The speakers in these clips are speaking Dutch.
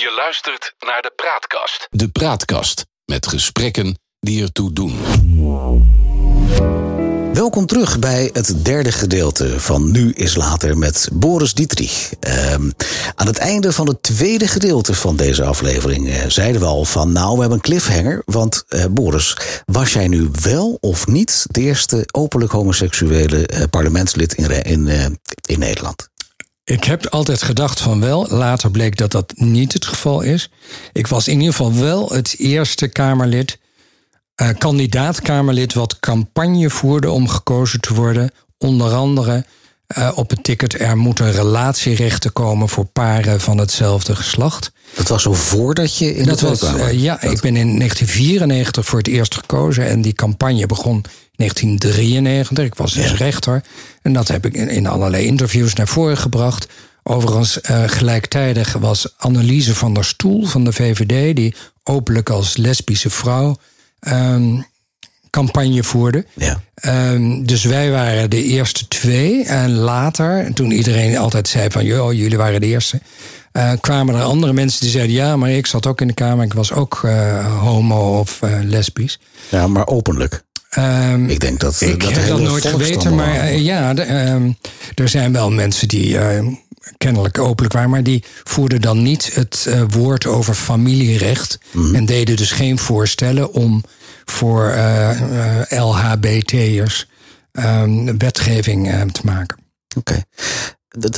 Je luistert naar de Praatkast. De Praatkast met gesprekken die ertoe doen. Welkom terug bij het derde gedeelte van Nu is Later met Boris Dietrich. Ehm, aan het einde van het tweede gedeelte van deze aflevering eh, zeiden we al van... nou, we hebben een cliffhanger, want eh, Boris... was jij nu wel of niet de eerste openlijk homoseksuele eh, parlementslid in, in, eh, in Nederland? Ik heb altijd gedacht van wel. Later bleek dat dat niet het geval is. Ik was in ieder geval wel het eerste Kamerlid, eh, kandidaat-Kamerlid, wat campagne voerde om gekozen te worden. Onder andere eh, op het ticket: er moeten relatierechten komen voor paren van hetzelfde geslacht. Dat was zo voordat je in Dat de was, eh, ja, ik ben in 1994 voor het eerst gekozen en die campagne begon 1993. Ik was dus rechter en dat heb ik in, allerlei interviews naar voren gebracht. Overigens, eh, gelijktijdig was Anneliese van der Stoel van de VVD, die openlijk als lesbische vrouw ehm, campagne voerde. Ja. Ehm, dus wij waren de eerste twee. En later, toen iedereen altijd zei van... joh, jullie waren de eerste... eh, kwamen er andere mensen die zeiden... ja, maar ik zat ook in de Kamer. Ik was ook eh, homo of lesbisch. ja, maar openlijk. Ehm, Ik denk dat, ik dat heb dat nooit geweten, maar eh, ja, de, ehm, er zijn wel mensen die eh, kennelijk openlijk waren, maar die voerden dan niet het eh, woord over familierecht Mhm. en deden dus geen voorstellen om voor eh, LHBT'ers ehm, wetgeving te maken. Oké.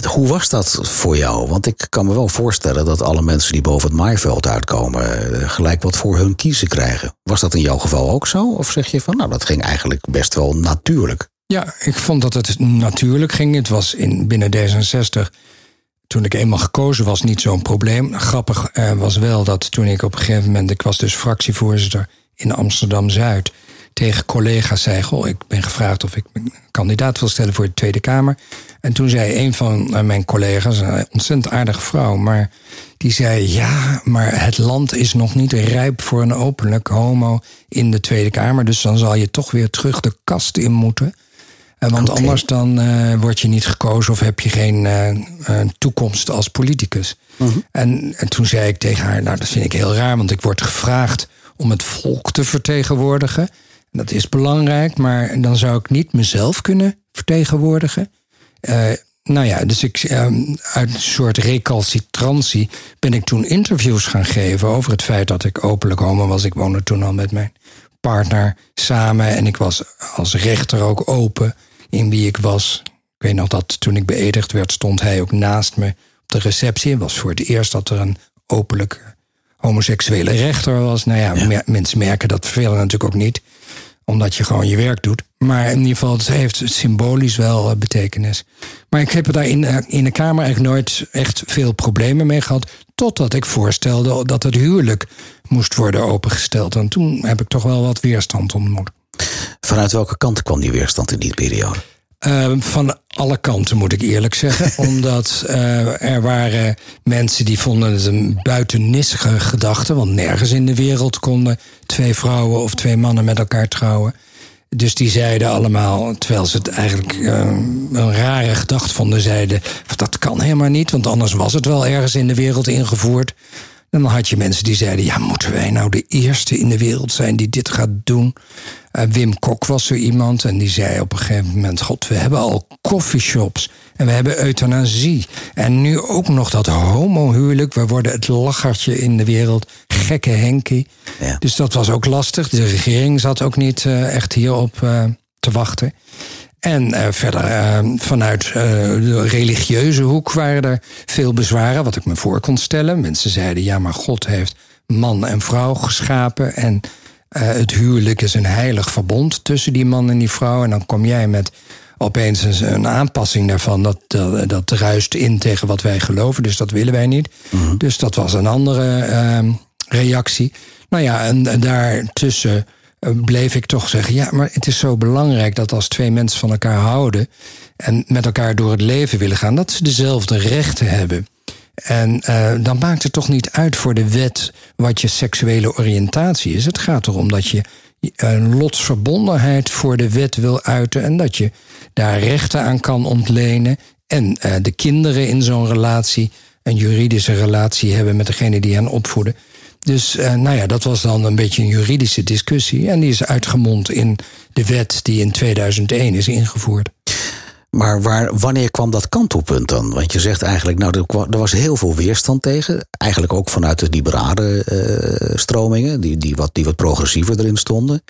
Hoe was dat voor jou? Want ik kan me wel voorstellen dat alle mensen die boven het maaiveld uitkomen... eh, gelijk wat voor hun kiezen krijgen. Was dat in jouw geval ook zo? Of zeg je van, nou, dat ging eigenlijk best wel natuurlijk? Ja, ik vond dat het natuurlijk ging. Het was in, binnen D66, toen ik eenmaal gekozen was, niet zo'n probleem. Grappig eh, was wel dat toen ik op een gegeven moment... ik was dus fractievoorzitter in Amsterdam-Zuid... tegen collega's zei, goh, ik ben gevraagd of ik me kandidaat wil stellen voor de Tweede Kamer. En toen zei een van eh, mijn collega's, een ontzettend aardige vrouw... maar die zei, ja, maar het land is nog niet rijp voor een openlijk homo in de Tweede Kamer... dus dan zal je toch weer terug de kast in moeten... Eh, Want anders dan eh, word je niet gekozen of heb je geen toekomst als politicus. en, en toen zei ik tegen haar, nou dat vind ik heel raar, want ik word gevraagd om het volk te vertegenwoordigen. Dat is belangrijk, maar dan zou ik niet mezelf kunnen vertegenwoordigen. Eh, nou ja, dus ik, eh, uit een soort recalcitrantie ben ik toen interviews gaan geven over het feit dat ik openlijk homo was. Ik woonde toen al met mijn partner samen en ik was als rechter ook open in wie ik was. Ik weet nog dat toen ik beëdigd werd, stond hij ook naast me op de receptie. Het was voor het eerst dat er een openlijk homoseksuele rechter was. Nou ja, mensen merken dat vervelen natuurlijk ook niet omdat je gewoon je werk doet. Maar in ieder geval, het heeft symbolisch wel eh, betekenis. Maar ik heb er daar in, eh, in de Kamer eigenlijk nooit echt veel problemen mee gehad. Totdat ik voorstelde dat het huwelijk moest worden opengesteld. En toen heb ik toch wel wat weerstand ontmoet. Vanuit welke kant kwam die weerstand in die periode? Eh, van alle kanten moet ik eerlijk zeggen. omdat eh, er waren mensen die vonden het een buitennissige gedachte. Want nergens in de wereld konden twee vrouwen of twee mannen met elkaar trouwen. Dus die zeiden allemaal, terwijl ze het eigenlijk eh, een rare gedachte vonden, zeiden: dat kan helemaal niet, want anders was het wel ergens in de wereld ingevoerd. En dan had je mensen die zeiden: ja, moeten wij nou de eerste in de wereld zijn die dit gaat doen? Eh, Wim Kok was zo iemand en die zei op een gegeven moment: God, we hebben al coffeeshops en we hebben euthanasie. En nu ook nog dat homohuwelijk. We worden het lachertje in de wereld. Gekke Henkie. Ja. Dus dat was ook lastig. De regering zat ook niet eh, echt hierop eh, te wachten. En eh, verder eh, vanuit eh, de religieuze hoek waren er veel bezwaren, wat ik me voor kon stellen. Mensen zeiden, ja, maar God heeft man en vrouw geschapen. En het huwelijk is een heilig verbond tussen die man en die vrouw. En dan kom jij met opeens een, aanpassing daarvan. Dat, dat, dat ruist in tegen wat wij geloven, dus dat willen wij niet. Dus dat was een andere eh, reactie. Nou ja, en, en daartussen bleef ik toch zeggen: ja, maar het is zo belangrijk dat als twee mensen van elkaar houden en met elkaar door het leven willen gaan, dat ze dezelfde rechten hebben. En eh, dan maakt het toch niet uit voor de wet wat je seksuele oriëntatie is. Het gaat erom dat je een lotsverbondenheid voor de wet wil uiten en dat je daar rechten aan kan ontlenen. En eh, de kinderen in zo'n relatie een juridische relatie hebben met degene die hen opvoeden. Dus uh, nou ja, dat was dan een beetje een juridische discussie. En die is uitgemond in de wet die in 2001 is ingevoerd. Maar waar, wanneer kwam dat kantelpunt dan? Want je zegt eigenlijk, nou, er, was heel veel weerstand tegen. Eigenlijk ook vanuit de liberale uh, stromingen, die, die, wat, die wat progressiever erin stonden.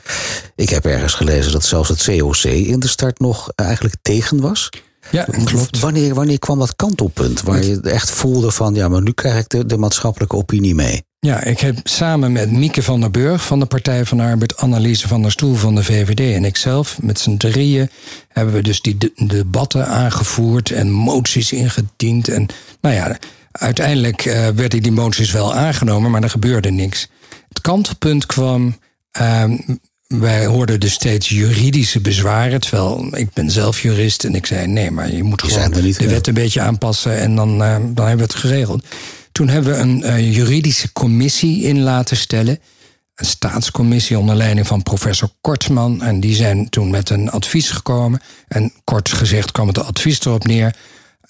Ik heb ergens gelezen dat zelfs het COC in de start nog eigenlijk tegen was. Ja, klopt. Wanneer, wanneer kwam dat kantelpunt? Waar je echt voelde van, ja, maar nu krijg ik de, de maatschappelijke opinie mee. Ja, ik heb samen met Mieke van der Burg van de Partij van de Arbeid, Anneliese van der Stoel van de VVD en ikzelf, met z'n drieën, hebben we dus die debatten aangevoerd en moties ingediend. En nou ja, uiteindelijk uh, werden die moties wel aangenomen, maar er gebeurde niks. Het kantelpunt kwam. Uh, wij hoorden dus steeds juridische bezwaren. Terwijl ik ben zelf jurist en ik zei: nee, maar je moet gewoon de wet een beetje aanpassen en dan, uh, dan hebben we het geregeld. Toen hebben we een uh, juridische commissie in laten stellen. Een staatscommissie onder leiding van professor Kortman. En die zijn toen met een advies gekomen. En kort gezegd kwam het advies erop neer.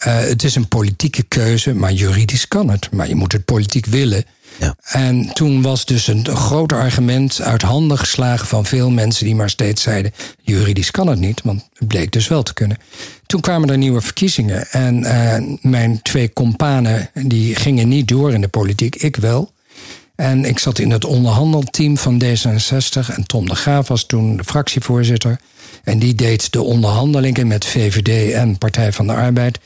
Uh, het is een politieke keuze, maar juridisch kan het. Maar je moet het politiek willen. En toen was dus een, groot argument uit handen geslagen van veel mensen die maar steeds zeiden: juridisch kan het niet, want het bleek dus wel te kunnen. Toen kwamen er nieuwe verkiezingen en uh, mijn twee companen die gingen niet door in de politiek, ik wel. En ik zat in het onderhandelteam van D66 en Tom de Graaf was toen de fractievoorzitter. En die deed de onderhandelingen met VVD en Partij van de Arbeid.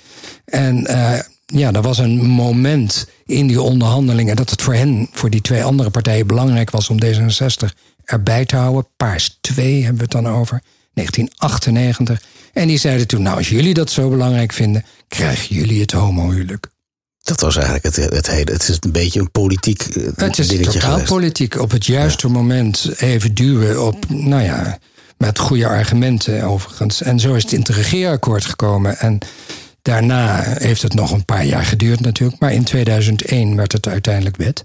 En uh, ja, er was een moment in die onderhandelingen dat het voor hen, voor die twee andere partijen, belangrijk was om D66 erbij te houden. Paars 2 hebben we het dan over, 1998. En die zeiden toen, nou als jullie dat zo belangrijk vinden, krijgen jullie het homohuwelijk. Dat was eigenlijk het, het hele. Het is een beetje een politiek uh, Het is totaal politiek. Op het juiste moment even duwen op, nou ja, met goede argumenten overigens. En zo is het in het regeerakkoord gekomen. En Daarna heeft het nog een paar jaar geduurd natuurlijk, maar in 2001 werd het uiteindelijk wet.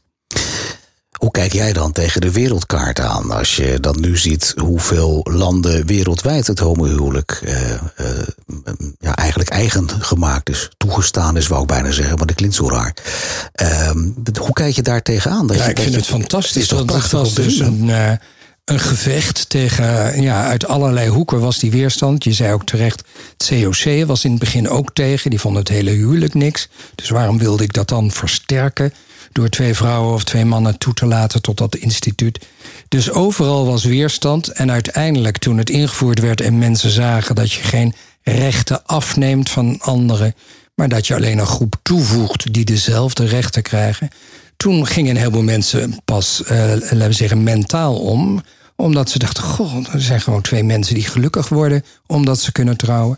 Hoe kijk jij dan tegen de wereldkaart aan als je dan nu ziet hoeveel landen wereldwijd het homohuwelijk uh, uh, ja, eigenlijk eigen gemaakt is, toegestaan is, wou ik bijna zeggen, maar dat klinkt zo raar. Uh, hoe kijk je daar tegenaan? Dat ja, je, ik vind het fantastisch. Het, want het was dus een, eh, een gevecht tegen, ja, uit allerlei hoeken was die weerstand. Je zei ook terecht, het COC was in het begin ook tegen. Die vonden het hele huwelijk niks. Dus waarom wilde ik dat dan versterken? Door twee vrouwen of twee mannen toe te laten tot dat instituut. Dus overal was weerstand. En uiteindelijk, toen het ingevoerd werd en mensen zagen dat je geen rechten afneemt van anderen, maar dat je alleen een groep toevoegt die dezelfde rechten krijgen. Toen gingen een heleboel mensen pas, uh, laten we zeggen, mentaal om omdat ze dachten, goh, er zijn gewoon twee mensen die gelukkig worden omdat ze kunnen trouwen.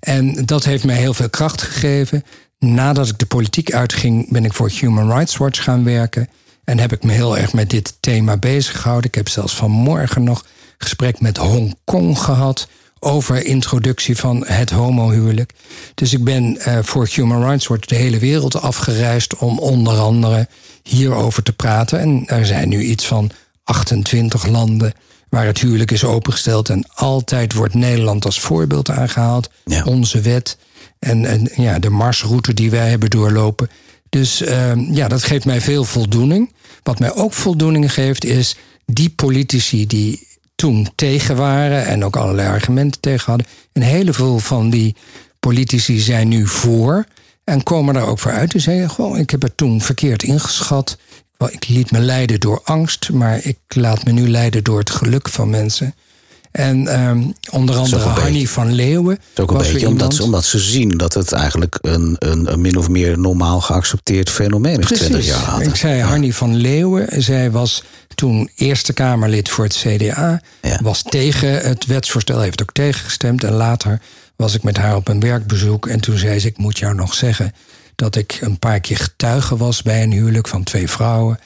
En dat heeft mij heel veel kracht gegeven. Nadat ik de politiek uitging, ben ik voor Human Rights Watch gaan werken. En heb ik me heel erg met dit thema bezig gehouden. Ik heb zelfs vanmorgen nog gesprek met Hongkong gehad over introductie van het homohuwelijk. Dus ik ben uh, voor Human Rights Watch de hele wereld afgereisd om onder andere hierover te praten. En er zijn nu iets van 28 landen waar het huwelijk is opengesteld. En altijd wordt Nederland als voorbeeld aangehaald. Onze wet en, en ja, de marsroute die wij hebben doorlopen. Dus uh, ja, dat geeft mij veel voldoening. Wat mij ook voldoening geeft, is die politici die toen tegen waren en ook allerlei argumenten tegen hadden. Een heleboel van die politici zijn nu voor en komen daar ook voor uit. Die zeggen gewoon, ik heb het toen verkeerd ingeschat. Ik liet me leiden door angst, maar ik laat me nu leiden door het geluk van mensen. En um, onder andere Hanny van Leeuwen. ook een beetje omdat ze, omdat ze zien dat het eigenlijk een, een, een min of meer normaal geaccepteerd fenomeen is. Precies. 20 jaar Ik zei Hanny van Leeuwen. Zij was toen Eerste Kamerlid voor het CDA. Was tegen het wetsvoorstel, heeft ook tegengestemd. En later was ik met haar op een werkbezoek. En toen zei ze: Ik moet jou nog zeggen dat ik een paar keer getuige was bij een huwelijk van twee vrouwen.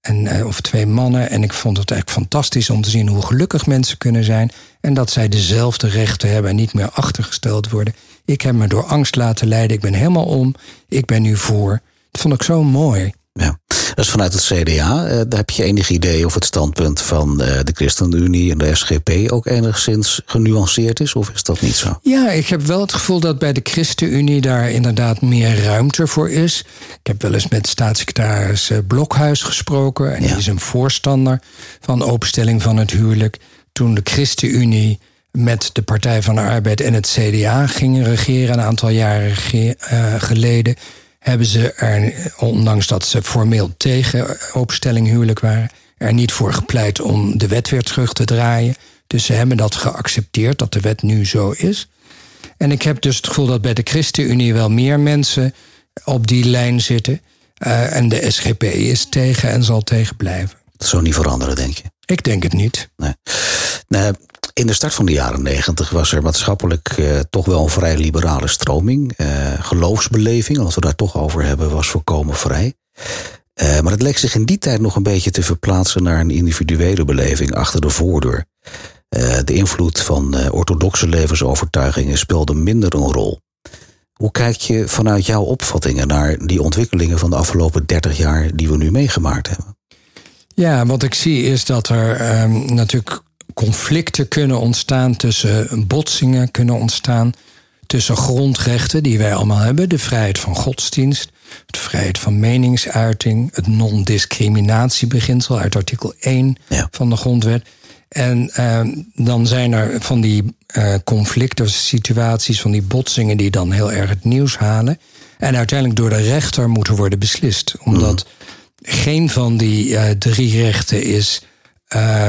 En, uh, of twee mannen. En ik vond het eigenlijk fantastisch om te zien hoe gelukkig mensen kunnen zijn. En dat zij dezelfde rechten hebben en niet meer achtergesteld worden. Ik heb me door angst laten leiden. Ik ben helemaal om. Ik ben nu voor. Dat vond ik zo mooi. Ja. Dat is vanuit het CDA. Uh, heb je enig idee of het standpunt van uh, de ChristenUnie en de SGP ook enigszins genuanceerd is? Of is dat niet zo? Ja, ik heb wel het gevoel dat bij de ChristenUnie daar inderdaad meer ruimte voor is. Ik heb wel eens met staatssecretaris Blokhuis gesproken. En ja. die is een voorstander van openstelling van het huwelijk. Toen de ChristenUnie met de Partij van de Arbeid en het CDA gingen regeren een aantal jaren geleden hebben ze er, ondanks dat ze formeel tegen openstelling huwelijk waren, er niet voor gepleit om de wet weer terug te draaien. Dus ze hebben dat geaccepteerd, dat de wet nu zo is. En ik heb dus het gevoel dat bij de ChristenUnie wel meer mensen op die lijn zitten. Uh, en de SGP is tegen en zal tegen blijven. Dat zou niet veranderen, denk je? Ik denk het niet. Nee. nee in de start van de jaren negentig was er maatschappelijk eh, toch wel een vrij liberale stroming. Eh, geloofsbeleving, als we daar toch over hebben, was volkomen vrij. Uh, maar het leek zich in die tijd nog een beetje te verplaatsen naar een individuele beleving achter de voordeur. de invloed van orthodoxe levensovertuigingen speelde minder een rol. Hoe kijk je vanuit jouw opvattingen naar die ontwikkelingen van de afgelopen 30 jaar die we nu meegemaakt hebben? Ja, wat ik zie is dat er ehm, natuurlijk conflicten kunnen ontstaan, tussen botsingen kunnen ontstaan, tussen grondrechten die wij allemaal hebben, de vrijheid van godsdienst, de vrijheid van meningsuiting, het non-discriminatiebeginsel uit artikel 1 van de grondwet. En uh, dan zijn er van die uh, conflicten, situaties, van die botsingen die dan heel erg het nieuws halen. En uiteindelijk door de rechter moeten worden beslist. Omdat mhm. geen van die uh, drie rechten is uh,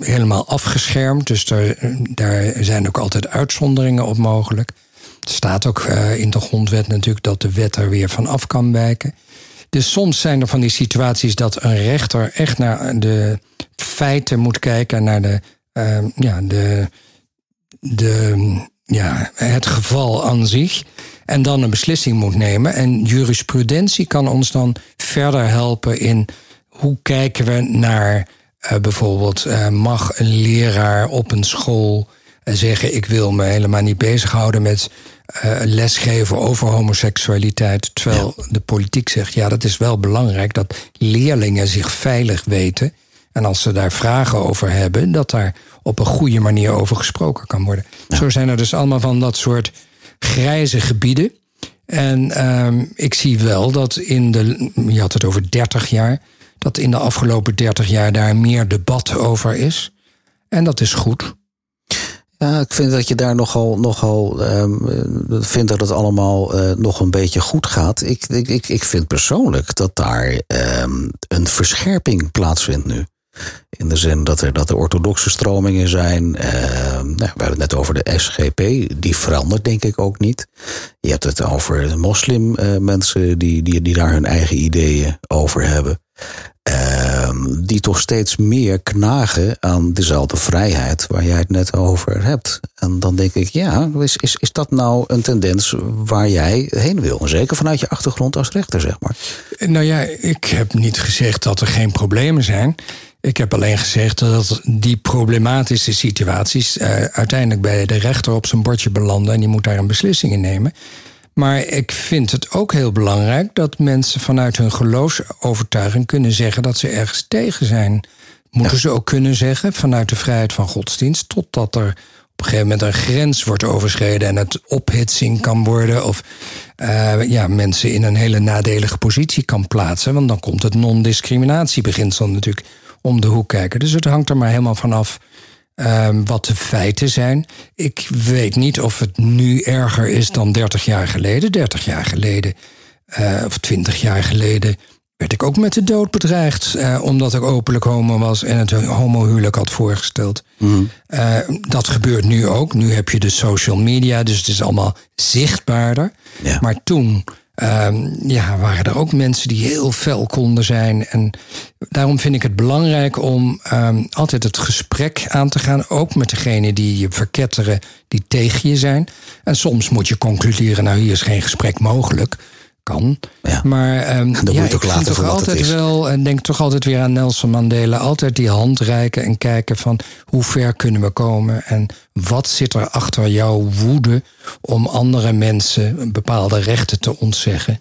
helemaal afgeschermd. Dus daar, daar zijn ook altijd uitzonderingen op mogelijk. Er staat ook uh, in de grondwet natuurlijk dat de wet er weer van af kan wijken. Dus soms zijn er van die situaties dat een rechter echt naar de feiten moet kijken, naar de, uh, ja, de, de, ja, het geval aan zich. En dan een beslissing moet nemen. En jurisprudentie kan ons dan verder helpen in hoe kijken we naar uh, bijvoorbeeld, uh, mag een leraar op een school uh, zeggen: Ik wil me helemaal niet bezighouden met lesgeven over homoseksualiteit. Terwijl ja. de politiek zegt: Ja, dat is wel belangrijk dat leerlingen zich veilig weten. En als ze daar vragen over hebben, dat daar op een goede manier over gesproken kan worden. Ja. Zo zijn er dus allemaal van dat soort grijze gebieden. En ehm, ik zie wel dat in de. Je had het over 30 jaar dat in de afgelopen 30 jaar daar meer debat over is. En dat is goed. Ja, ik vind dat je daar nogal, nogal um, vindt dat het allemaal uh, nog een beetje goed gaat. Ik, ik, ik vind persoonlijk dat daar um, een verscherping plaatsvindt nu. In de zin dat er, dat er orthodoxe stromingen zijn. Uh, nou, we hebben het net over de SGP. Die verandert denk ik ook niet. Je hebt het over moslimmensen uh, die, die, die daar hun eigen ideeën over hebben. Uh, die toch steeds meer knagen aan dezelfde vrijheid waar jij het net over hebt. En dan denk ik, ja, is, is, is dat nou een tendens waar jij heen wil? Zeker vanuit je achtergrond als rechter, zeg maar. Nou ja, ik heb niet gezegd dat er geen problemen zijn. Ik heb alleen gezegd dat die problematische situaties uh, uiteindelijk bij de rechter op zijn bordje belanden en die moet daar een beslissing in nemen. Maar ik vind het ook heel belangrijk dat mensen vanuit hun geloofsovertuiging kunnen zeggen dat ze ergens tegen zijn. Moeten ja. ze ook kunnen zeggen vanuit de vrijheid van godsdienst, totdat er op een gegeven moment een grens wordt overschreden en het ophitsing kan worden of uh, ja, mensen in een hele nadelige positie kan plaatsen. Want dan komt het non-discriminatiebeginsel natuurlijk om de hoek kijken. Dus het hangt er maar helemaal vanaf Um, wat de feiten zijn. Ik weet niet of het nu erger is dan 30 jaar geleden. 30 jaar geleden, uh, of 20 jaar geleden, werd ik ook met de dood bedreigd. Uh, omdat ik openlijk homo was en het homohuwelijk had voorgesteld. Mm. Uh, dat gebeurt nu ook. Nu heb je de social media, dus het is allemaal zichtbaarder. Ja. Maar toen Um, ja, waren er ook mensen die heel fel konden zijn. En daarom vind ik het belangrijk om um, altijd het gesprek aan te gaan. Ook met degene die je verketteren, die tegen je zijn. En soms moet je concluderen, nou hier is geen gesprek mogelijk kan. Ja. Maar um, ja, ik vind toch altijd wel, en denk toch altijd weer aan Nelson Mandela, altijd die hand reiken en kijken van hoe ver kunnen we komen en wat zit er achter jouw woede om andere mensen bepaalde rechten te ontzeggen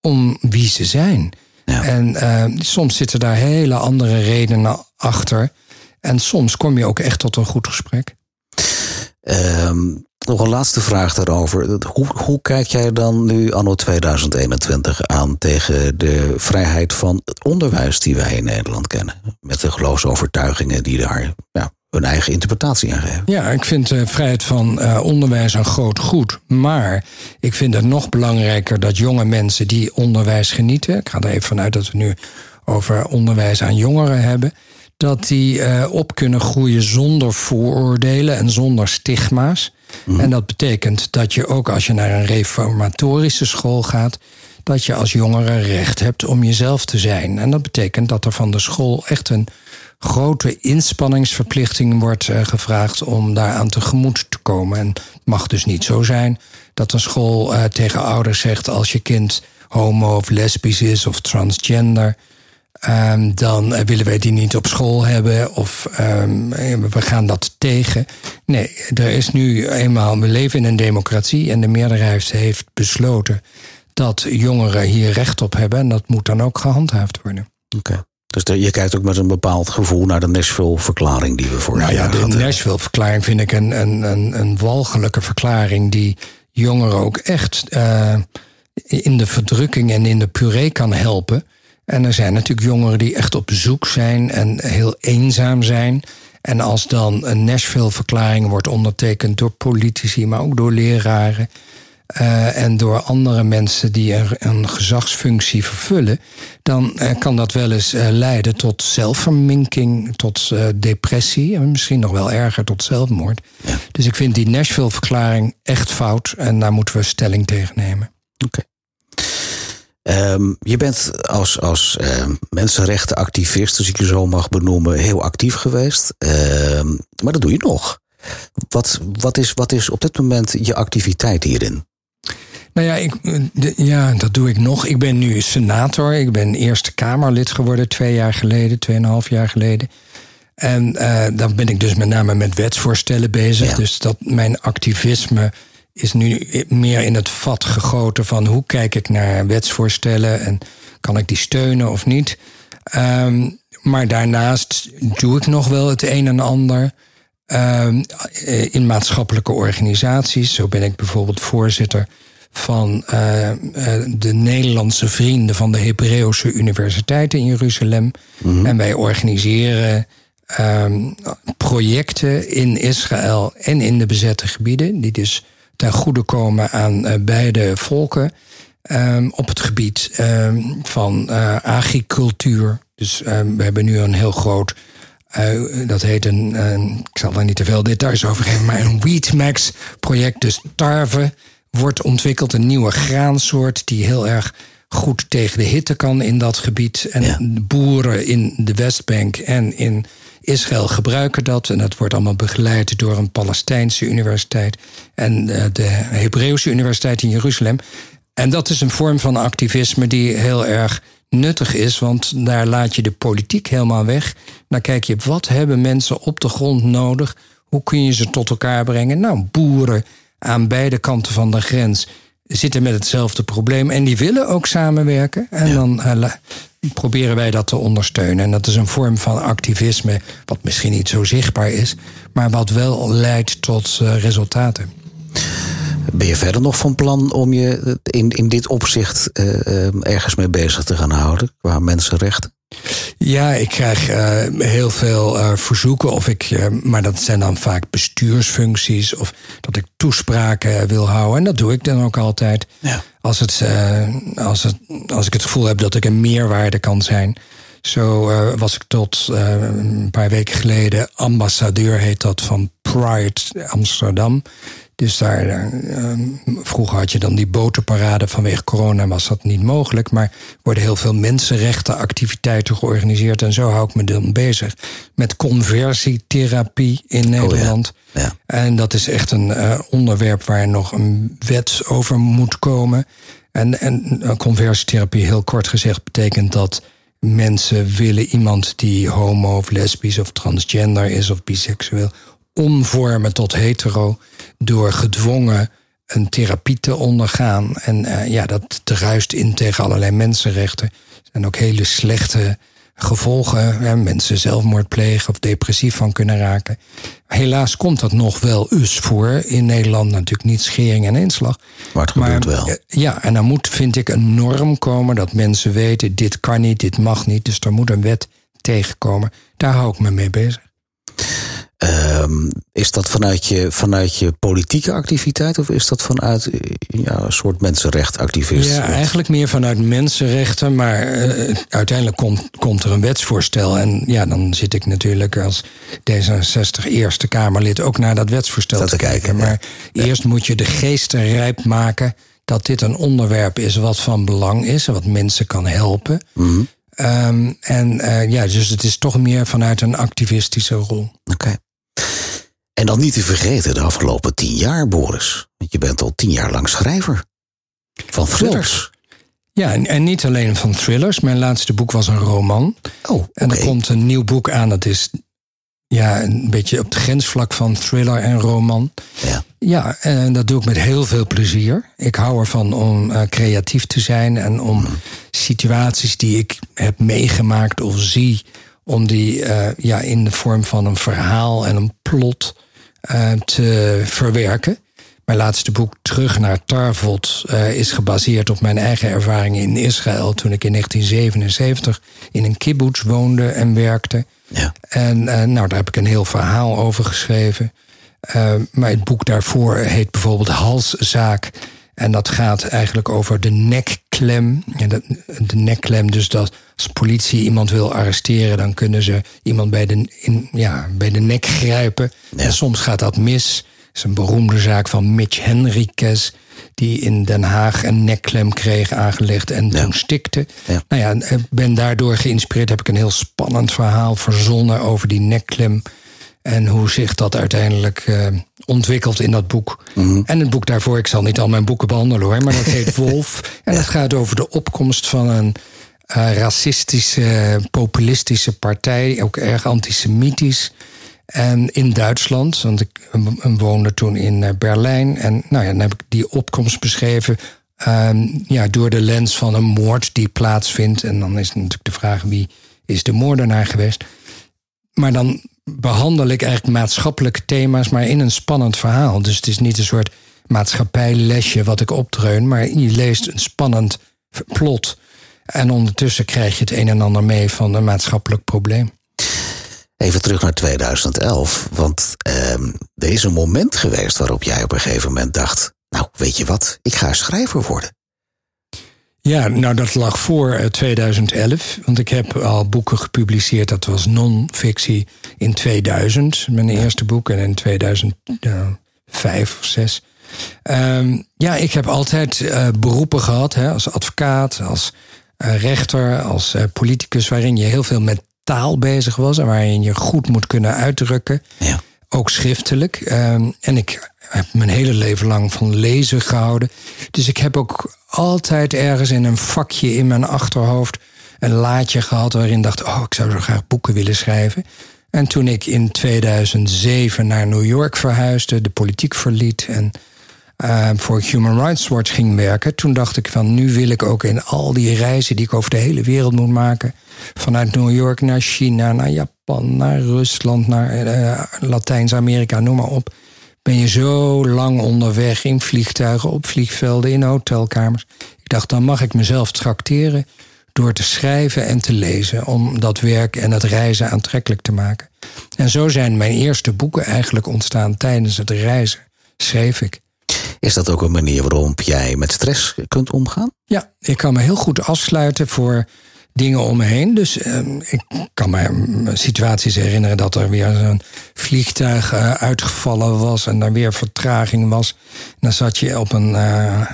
om wie ze zijn. En uh, soms zitten daar hele andere redenen achter. En soms kom je ook echt tot een goed gesprek. Um, nog een laatste vraag daarover. Hoe, hoe kijk jij dan nu, anno 2021, aan tegen de vrijheid van het onderwijs die wij in Nederland kennen? Met de geloofsovertuigingen die daar ja, hun eigen interpretatie aan geven. Ja, ik vind de vrijheid van uh, onderwijs een groot goed. Maar ik vind het nog belangrijker dat jonge mensen die onderwijs genieten. Ik ga er even vanuit dat we nu over onderwijs aan jongeren hebben dat die uh, op kunnen groeien zonder vooroordelen en zonder stigma's. Mhm. En dat betekent dat je ook als je naar een reformatorische school gaat, dat je als jongere recht hebt om jezelf te zijn. En dat betekent dat er van de school echt een grote inspanningsverplichting wordt uh, gevraagd om daaraan tegemoet te komen. En het mag dus niet zo zijn dat een school uh, tegen ouders zegt als je kind homo of lesbisch is of transgender Um, dan uh, willen wij die niet op school hebben of um, we gaan dat tegen. Nee, er is nu eenmaal, we leven in een democratie en de meerderheid heeft besloten dat jongeren hier recht op hebben en dat moet dan ook gehandhaafd worden. Oké. Dus je kijkt ook met een bepaald gevoel naar de Nashville-verklaring die we voor nou ja, de Nashville-verklaring vind ik een, een, een, een walgelijke verklaring die jongeren ook echt uh, in de verdrukking en in de puree kan helpen. En er zijn natuurlijk jongeren die echt op zoek zijn en heel eenzaam zijn. En als dan een Nashville-verklaring wordt ondertekend door politici, maar ook door leraren. Uh, en door andere mensen die er een gezagsfunctie vervullen, dan uh, kan dat wel eens uh, leiden tot zelfverminking, tot depressie en misschien nog wel erger tot zelfmoord. Ja. Dus ik vind die Nashville-verklaring echt fout en daar moeten we stelling tegen nemen. Oké. Um, je bent als, als uh, mensenrechtenactivist, als ik je zo mag benoemen, heel actief geweest. Uh, maar dat doe je nog. Wat, wat, is, wat is op dit moment je activiteit hierin? Nou ja, ik, ja, dat doe ik nog. Ik ben nu senator. Ik ben Eerste Kamerlid geworden twee jaar geleden, tweeënhalf jaar geleden. En uh, dan ben ik dus met name met wetsvoorstellen bezig. Ja. Dus dat mijn activisme is nu meer in het vat gegoten van hoe kijk ik naar wetsvoorstellen en kan ik die steunen of niet. Um, maar daarnaast doe ik nog wel het een en ander um, in maatschappelijke organisaties. Zo ben ik bijvoorbeeld voorzitter van uh, de Nederlandse vrienden van de Hebreeuwse Universiteit in Jeruzalem. Mm -hmm. En wij organiseren um, projecten in Israël en in de bezette gebieden, die dus ten goede komen aan uh, beide volken. Um, op het gebied um, van uh, agricultuur. Dus um, we hebben nu een heel groot. Uh, dat heet een, een, Ik zal daar niet te veel details over geven, maar een Wheatmax project. Dus tarwe wordt ontwikkeld, een nieuwe graansoort die heel erg goed tegen de hitte kan in dat gebied. En ja. boeren in de Westbank en in Israël gebruiken dat. En dat wordt allemaal begeleid door een Palestijnse universiteit en eh, de Hebreeuwse Universiteit in Jeruzalem. En dat is een vorm van activisme die heel erg nuttig is, want daar laat je de politiek helemaal weg. Dan kijk je wat hebben mensen op de grond nodig? Hoe kun je ze tot elkaar brengen? Nou, boeren aan beide kanten van de grens zitten met hetzelfde probleem en die willen ook samenwerken. En ja. dan uh, proberen wij dat te ondersteunen. En dat is een vorm van activisme, wat misschien niet zo zichtbaar is, maar wat wel leidt tot uh, resultaten. Ben je verder nog van plan om je in, in dit opzicht uh, ergens mee bezig te gaan houden qua mensenrechten? Ja, ik krijg uh, heel veel uh, verzoeken, of ik, uh, maar dat zijn dan vaak bestuursfuncties, of dat ik toespraken wil houden. En dat doe ik dan ook altijd. Ja. Als, het, als, het, als ik het gevoel heb dat ik een meerwaarde kan zijn. Zo was ik tot een paar weken geleden ambassadeur, heet dat, van Pride Amsterdam. Dus daar, uh, vroeger had je dan die botenparade vanwege corona, was dat niet mogelijk. Maar worden heel veel mensenrechtenactiviteiten georganiseerd. En zo hou ik me dan bezig met conversietherapie in Nederland. Oh ja. Ja. En dat is echt een uh, onderwerp waar nog een wet over moet komen. En, en conversietherapie, heel kort gezegd, betekent dat mensen willen iemand die homo of lesbisch of transgender is of biseksueel omvormen tot hetero door gedwongen een therapie te ondergaan. En uh, ja, dat druist in tegen allerlei mensenrechten. En ook hele slechte gevolgen. Hè, mensen zelfmoord plegen of depressief van kunnen raken. Helaas komt dat nog wel eens voor. In Nederland natuurlijk niet schering en inslag. Maar het gebeurt wel. eh, Ja, en dan moet, vind ik, een norm komen dat mensen weten: dit kan niet, dit mag niet. Dus er moet een wet tegenkomen. Daar hou ik me mee bezig. Ehm, is dat vanuit je, vanuit je politieke activiteit of is dat vanuit ja, een soort mensenrechtactivist? Ja, eigenlijk meer vanuit mensenrechten. Maar eh, uiteindelijk komt, komt er een wetsvoorstel. En ja, dan zit ik natuurlijk als D66 Eerste Kamerlid ook naar dat wetsvoorstel Dat te kijken. Maar eerst moet je de geesten rijp maken dat dit een onderwerp is wat van belang is. en Wat mensen kan helpen. Mhm. Ehm, en eh, ja, dus het is toch meer vanuit een activistische rol. Oké. En dan niet te vergeten de afgelopen tien jaar, Boris. Want je bent al tien jaar lang schrijver. Van thrillers. Ja, en, en niet alleen van thrillers. Mijn laatste boek was een roman. Oh, En oké. er komt een nieuw boek aan. Dat is ja, een beetje op het grensvlak van thriller en roman. Ja. Ja, en dat doe ik met heel veel plezier. Ik hou ervan om eh, creatief te zijn en om situaties die ik heb meegemaakt of zie, om die eh, ja, in de vorm van een verhaal en een plot te verwerken. Mijn laatste boek, Terug naar Tarvot, eh, is gebaseerd op mijn eigen ervaringen in Israël. toen ik in 1977 in een kibbutz woonde en werkte. Ja. En eh, nou, daar heb ik een heel verhaal over geschreven. Eh, maar het boek daarvoor heet bijvoorbeeld Halszaak. En dat gaat eigenlijk over de nekklem. Ja, de, de nekklem, dus dat als politie iemand wil arresteren, dan kunnen ze iemand bij de, in, ja, bij de nek grijpen. En soms gaat dat mis. Dat is een beroemde zaak van Mitch Henriquez, die in Den Haag een nekklem kreeg aangelegd en toen stikte. Ja. Nou ja, ik ben daardoor geïnspireerd. Heb ik een heel spannend verhaal verzonnen over die nekklem. En hoe zich dat uiteindelijk eh, ontwikkelt in dat boek. En het boek daarvoor, ik zal niet al mijn boeken behandelen hoor, maar dat heet Wolf. En dat gaat over de opkomst van een eh, racistische, populistische partij, ook erg antisemitisch. En in Duitsland, want ik eh, woonde toen in eh, Berlijn. En nou ja, dan heb ik die opkomst beschreven. ehm, ja, door de lens van een moord die plaatsvindt. En dan is natuurlijk de vraag wie is de moordenaar geweest. Maar dan behandel ik eigenlijk maatschappelijke thema's, maar in een spannend verhaal. Dus het is niet een soort maatschappijlesje wat ik opdreun, maar je leest een spannend plot. En ondertussen krijg je het een en ander mee van een maatschappelijk probleem. Even terug naar 2011. Want ehm, er is een moment geweest waarop jij op een gegeven moment dacht... nou, weet je wat, ik ga schrijver worden. Ja, nou dat lag voor eh, 2011. Want ik heb al boeken gepubliceerd. Dat was non-fictie in 2000, mijn eerste boek. En in 2005 of 6. Ehm, ja, ik heb altijd eh, beroepen gehad. Hè, als advocaat, als eh, rechter, als eh, politicus. Waarin je heel veel met taal bezig was. En waarin je goed moet kunnen uitdrukken. Ja. Ook schriftelijk. Ehm, en ik heb mijn hele leven lang van lezen gehouden. Dus ik heb ook altijd ergens in een vakje in mijn achterhoofd een laadje gehad waarin ik dacht: oh, ik zou zo graag boeken willen schrijven. En toen ik in 2007 naar New York verhuisde, de politiek verliet en uh, voor Human Rights Watch ging werken, toen dacht ik van nu wil ik ook in al die reizen die ik over de hele wereld moet maken, vanuit New York naar China, naar Japan, naar Rusland, naar uh, Latijns-Amerika, noem maar op. Ben je zo lang onderweg in vliegtuigen, op vliegvelden, in hotelkamers. Ik dacht, dan mag ik mezelf tracteren door te schrijven en te lezen. Om dat werk en het reizen aantrekkelijk te maken. En zo zijn mijn eerste boeken eigenlijk ontstaan tijdens het reizen. Schreef ik. Is dat ook een manier waarop jij met stress kunt omgaan? Ja, ik kan me heel goed afsluiten voor dingen om me heen. Dus uh, ik kan me situaties herinneren dat er weer een vliegtuig uh, uitgevallen was en er weer vertraging was. Dan zat je op een uh,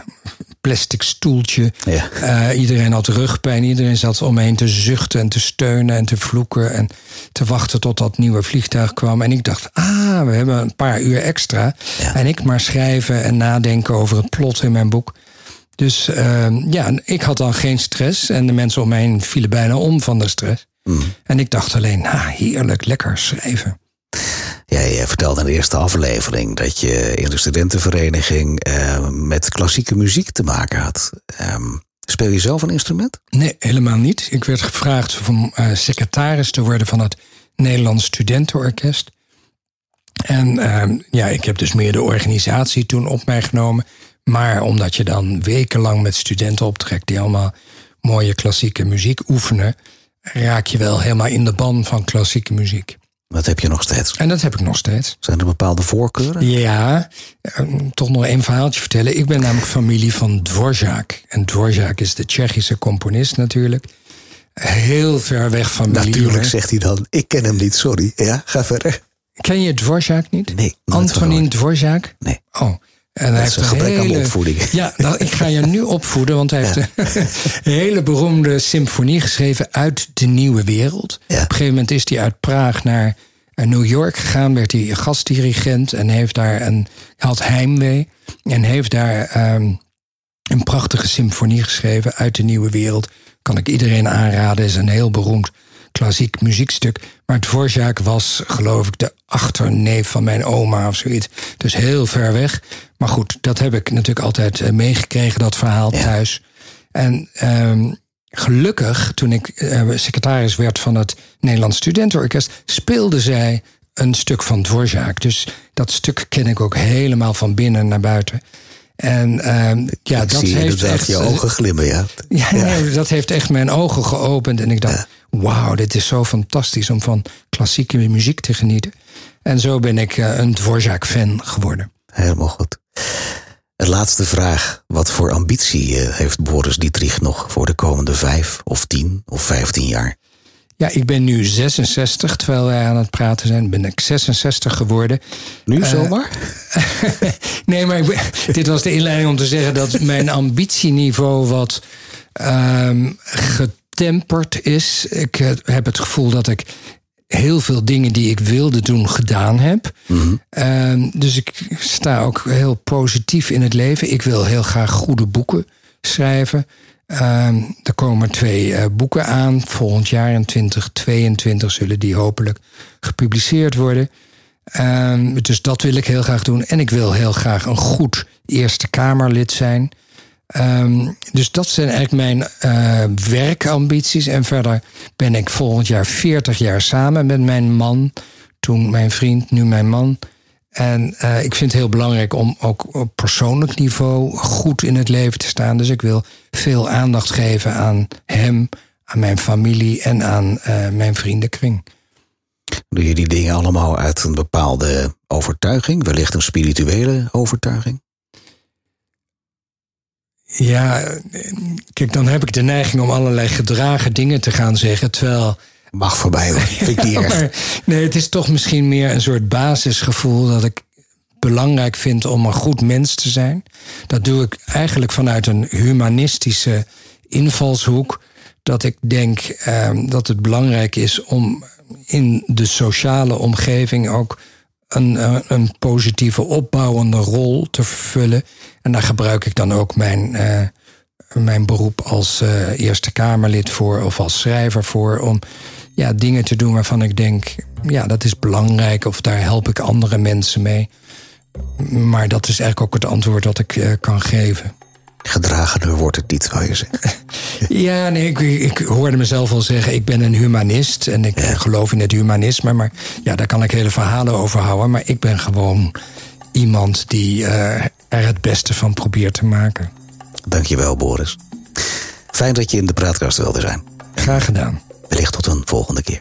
plastic stoeltje. Ja. Uh, iedereen had rugpijn, iedereen zat om me heen te zuchten en te steunen en te vloeken en te wachten tot dat nieuwe vliegtuig kwam. En ik dacht, ah, we hebben een paar uur extra. Ja. En ik maar schrijven en nadenken over het plot in mijn boek. Dus uh, ja, ik had dan geen stress. En de mensen om heen vielen bijna om van de stress. Mm. En ik dacht alleen, ah, heerlijk, lekker schrijven. Jij vertelde in de eerste aflevering dat je in de studentenvereniging uh, met klassieke muziek te maken had. Um, Speel je zelf een instrument? Nee, helemaal niet. Ik werd gevraagd om uh, secretaris te worden van het Nederlands Studentenorkest. En uh, ja, ik heb dus meer de organisatie toen op mij genomen. Maar omdat je dan wekenlang met studenten optrekt die allemaal mooie klassieke muziek oefenen, raak je wel helemaal in de ban van klassieke muziek. Dat heb je nog steeds. En dat heb ik nog steeds. Zijn er bepaalde voorkeuren? Ja, ehm, toch nog één verhaaltje vertellen. Ik ben namelijk familie van Dvorak. En Dvorak is de Tsjechische componist natuurlijk. Heel ver weg van Natuurlijk zegt hij dan, ik ken hem niet, sorry. Ja, ga verder. Ken je Dvorak niet? Nee. Antonin Dvorak? Nee. Oh. En hij heeft een gebrek hele, aan opvoeding. Ja, nou, ik ga je nu opvoeden, want hij heeft een hele beroemde symfonie geschreven uit de nieuwe wereld. Ja. Op een gegeven moment is hij uit Praag naar eh, New York gegaan, werd hij gastdirigent en heeft daar een, had heimwee en heeft daar um, een prachtige symfonie geschreven uit de nieuwe wereld. Kan ik iedereen aanraden, is een heel beroemd klassiek muziekstuk. Maar Dvorak was, geloof ik, de achterneef van mijn oma of zoiets. Dus heel ver weg. Maar goed, dat heb ik natuurlijk altijd eh, meegekregen, dat verhaal thuis. En um, gelukkig, toen ik uh, secretaris werd van het Nederlands Studentenorkest, speelde zij een stuk van Dvorak. Dus dat stuk ken ik ook helemaal van binnen naar buiten. En uh, ja, ik dat zie heeft echt je ogen glimmen, ja. Ja, Nee, dat heeft echt mijn ogen geopend. En ik dacht, wauw, dit is zo fantastisch om van klassieke muziek te genieten. En zo ben ik uh, een Dvorak-fan geworden. Helemaal goed. Een laatste vraag. Wat voor ambitie uh, heeft Boris Dietrich nog voor de komende vijf of tien of vijftien jaar? Ja, ik ben nu 66, terwijl wij aan het praten zijn, ben ik 66 geworden. Nu uh, zomaar? nee, maar ben, dit was de inleiding om te zeggen dat mijn ambitieniveau wat um, getemperd is. Ik heb het gevoel dat ik heel veel dingen die ik wilde doen gedaan heb. Mm -hmm. uh, dus ik sta ook heel positief in het leven. Ik wil heel graag goede boeken schrijven. Uh, er komen twee uh, boeken aan. Volgend jaar in 2022 zullen die hopelijk gepubliceerd worden. Uh, dus dat wil ik heel graag doen. En ik wil heel graag een goed Eerste Kamerlid zijn. Um, dus dat zijn eigenlijk mijn uh, werkambities. En verder ben ik volgend jaar 40 jaar samen met mijn man. Toen mijn vriend, nu mijn man. En uh, ik vind het heel belangrijk om ook op persoonlijk niveau goed in het leven te staan. Dus ik wil veel aandacht geven aan hem, aan mijn familie en aan uh, mijn vriendenkring. Doe je die dingen allemaal uit een bepaalde overtuiging, wellicht een spirituele overtuiging? Ja, kijk, dan heb ik de neiging om allerlei gedragen dingen te gaan zeggen, terwijl. Mag voorbij hoor, vind ik niet erg. Maar, nee, het is toch misschien meer een soort basisgevoel dat ik belangrijk vind om een goed mens te zijn. Dat doe ik eigenlijk vanuit een humanistische invalshoek. Dat ik denk um, dat het belangrijk is om in de sociale omgeving ook een, een positieve opbouwende rol te vervullen. En daar gebruik ik dan ook mijn, uh, mijn beroep als uh, Eerste Kamerlid voor of als schrijver voor. Om ja, dingen te doen waarvan ik denk, ja, dat is belangrijk of daar help ik andere mensen mee. Maar dat is eigenlijk ook het antwoord dat ik kan geven. Gedragener wordt het niet, zou je zeggen. ja, nee, ik, ik, hoorde mezelf al zeggen, ik ben een humanist en ik ja. geloof in het humanisme. Maar ja, daar kan ik hele verhalen over houden. Maar ik ben gewoon iemand die uh, er het beste van probeert te maken. Dankjewel, Boris. Fijn dat je in de praatkast wilde zijn. Graag gedaan. Wellicht tot een volgende keer.